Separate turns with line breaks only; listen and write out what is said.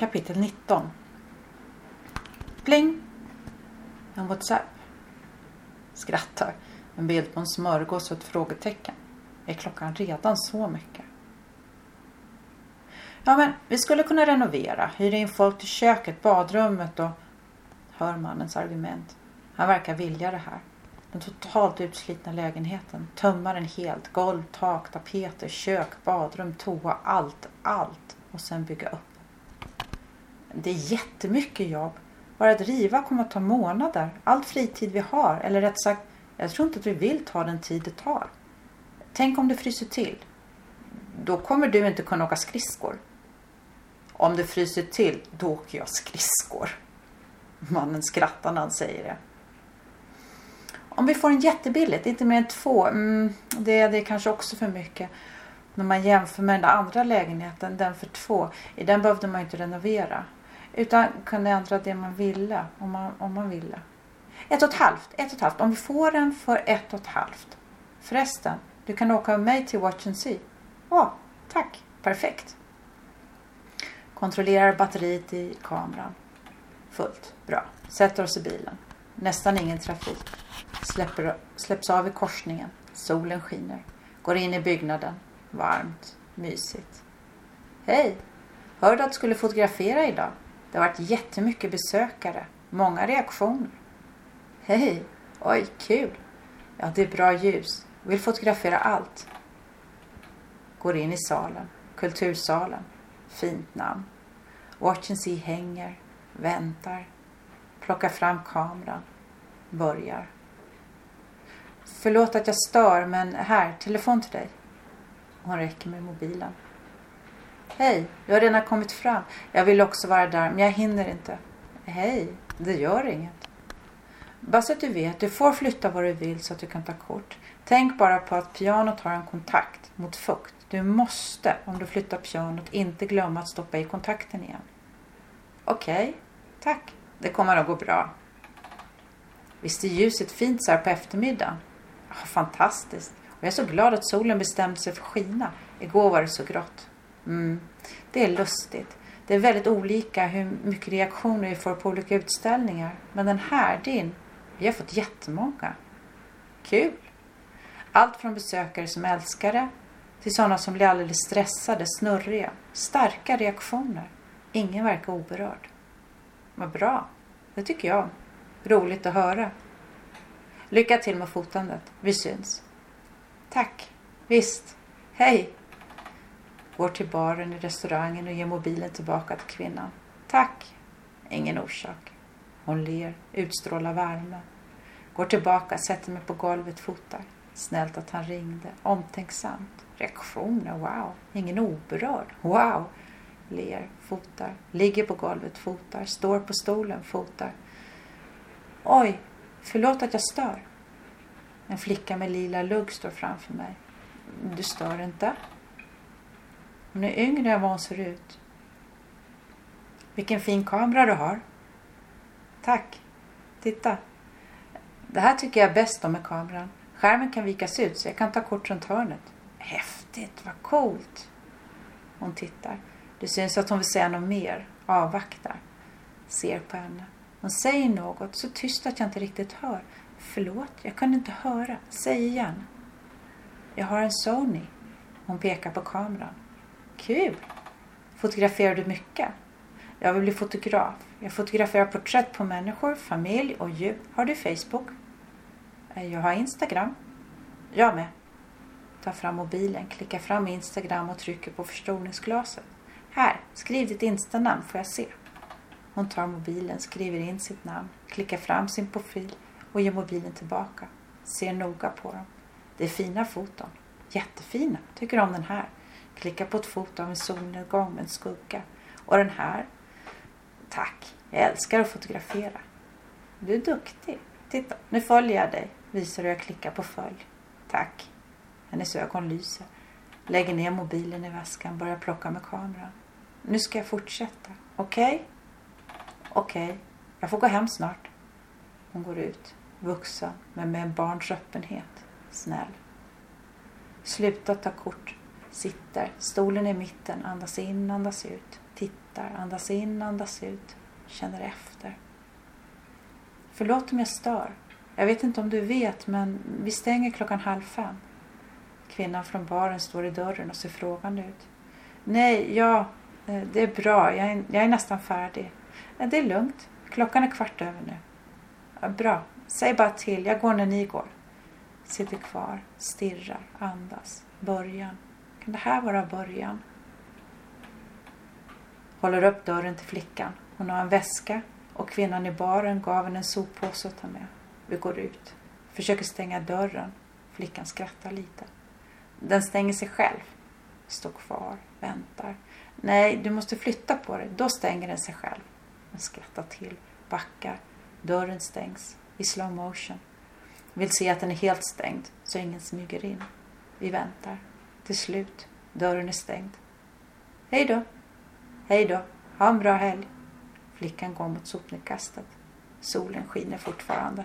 Kapitel 19 Pling! En WhatsApp. Skrattar. En bild på en smörgås och ett frågetecken. Är klockan redan så mycket? Ja, men vi skulle kunna renovera, hyra in folk till köket, badrummet och... Hör mannens argument. Han verkar vilja det här. Den totalt utslitna lägenheten. Tömma den helt. Golv, tak, tapeter, kök, badrum, toa. Allt, allt. Och sen bygga upp. Det är jättemycket jobb. Bara att riva kommer att ta månader. All fritid vi har. Eller rätt sagt, jag tror inte att vi vill ta den tid det tar. Tänk om det fryser till. Då kommer du inte kunna åka skridskor. Om det fryser till, då åker jag skridskor. Mannen skrattar när han säger det. Om vi får en jättebilligt, inte mer än två, mm, det, det är kanske också för mycket. När man jämför med den andra lägenheten, den för två, i den behövde man inte renovera. Utan kunde ändra det man ville, om man, om man ville. Ett och ett halvt, ett och ett halvt. Om vi får den för ett och ett halvt. Förresten, du kan åka med mig till Watch and See. Åh, tack. Perfekt. Kontrollerar batteriet i kameran. Fullt. Bra. Sätter oss i bilen. Nästan ingen trafik. Släpper, släpps av i korsningen. Solen skiner. Går in i byggnaden. Varmt. Mysigt. Hej! Hörde att du skulle fotografera idag. Det har varit jättemycket besökare. Många reaktioner. Hej! Oj, kul! Ja, det är bra ljus. Vill fotografera allt. Går in i salen. Kultursalen. Fint namn. Watch and see hänger. Väntar. Plockar fram kameran. Börjar. Förlåt att jag stör, men här, telefon till dig. Hon räcker med mobilen. Hej, du har redan kommit fram. Jag vill också vara där, men jag hinner inte. Hej, det gör inget. Bara så att du vet, du får flytta vad du vill så att du kan ta kort. Tänk bara på att pianot har en kontakt mot fukt. Du måste, om du flyttar pianot, inte glömma att stoppa i kontakten igen. Okej, okay, tack. Det kommer att gå bra. Visst är ljuset fint så här på eftermiddagen? Ja, fantastiskt. Och jag är så glad att solen bestämde sig för att skina. Igår var det så grått. Mm, det är lustigt. Det är väldigt olika hur mycket reaktioner vi får på olika utställningar. Men den här, din, vi har fått jättemånga. Kul! Allt från besökare som älskar det till sådana som blir alldeles stressade, snurriga. Starka reaktioner. Ingen verkar oberörd. Vad bra. Det tycker jag. Roligt att höra. Lycka till med fotandet. Vi syns. Tack. Visst. Hej. Går till baren i restaurangen och ger mobilen tillbaka till kvinnan. Tack. Ingen orsak. Hon ler, utstrålar värme. Går tillbaka, sätter mig på golvet, fotar. Snällt att han ringde. Omtänksamt. Reaktioner, wow. Ingen oberörd. Wow. Ler, fotar. Ligger på golvet, fotar. Står på stolen, fotar. Oj, förlåt att jag stör. En flicka med lila lugg står framför mig. Du stör inte? Hon är yngre än vad hon ser ut. Vilken fin kamera du har. Tack. Titta. Det här tycker jag är bäst om med kameran. Skärmen kan vikas ut så jag kan ta kort runt hörnet. Häftigt, vad coolt. Hon tittar. Det syns att hon vill säga något mer. Avvaktar. Ser på henne. Hon säger något så tyst att jag inte riktigt hör. Förlåt, jag kunde inte höra. Säg igen. Jag har en Sony. Hon pekar på kameran. Kul! Fotograferar du mycket? Jag vill bli fotograf. Jag fotograferar porträtt på människor, familj och djur. Har du Facebook? Eh, jag har Instagram. Jag med. Tar fram mobilen, klickar fram Instagram och trycker på förstoringsglaset. Här, skriv ditt Insta-namn får jag se. Hon tar mobilen, skriver in sitt namn, klickar fram sin profil och ger mobilen tillbaka. Ser noga på dem. Det är fina foton. Jättefina. Tycker om den här. Klickar på ett foto av en solnedgång med en skugga. Och den här. Tack. Jag älskar att fotografera. Du är duktig. Titta, nu följer jag dig. Visar hur jag klickar på följ. Tack. Hennes ögon lyser. Lägger ner mobilen i väskan, börjar plocka med kameran. Nu ska jag fortsätta. Okej? Okay? Okej, okay. jag får gå hem snart. Hon går ut, vuxen men med en barns öppenhet. Snäll. Sluta ta kort. Sitter, stolen i mitten, andas in, andas ut. Tittar, andas in, andas ut. Känner efter. Förlåt om jag stör. Jag vet inte om du vet men vi stänger klockan halv fem. Kvinnan från baren står i dörren och ser frågande ut. Nej, ja, eh, det är bra. Jag är, jag är nästan färdig. Eh, det är lugnt. Klockan är kvart över nu. Ja, bra. Säg bara till. Jag går när ni går. Sitter kvar, stirrar, andas. Början. Kan det här vara början? Håller upp dörren till flickan. Hon har en väska och kvinnan i baren gav henne en soppåse att ta med. Vi går ut. Försöker stänga dörren. Flickan skrattar lite. Den stänger sig själv. Står kvar, väntar. Nej, du måste flytta på dig. Då stänger den sig själv. Den skrattar till, backar. Dörren stängs i slow motion. Vill se att den är helt stängd så ingen smyger in. Vi väntar. Till slut, dörren är stängd. Hej då. Hej då. Ha en bra helg. Flickan går mot sopnedkastet. Solen skiner fortfarande.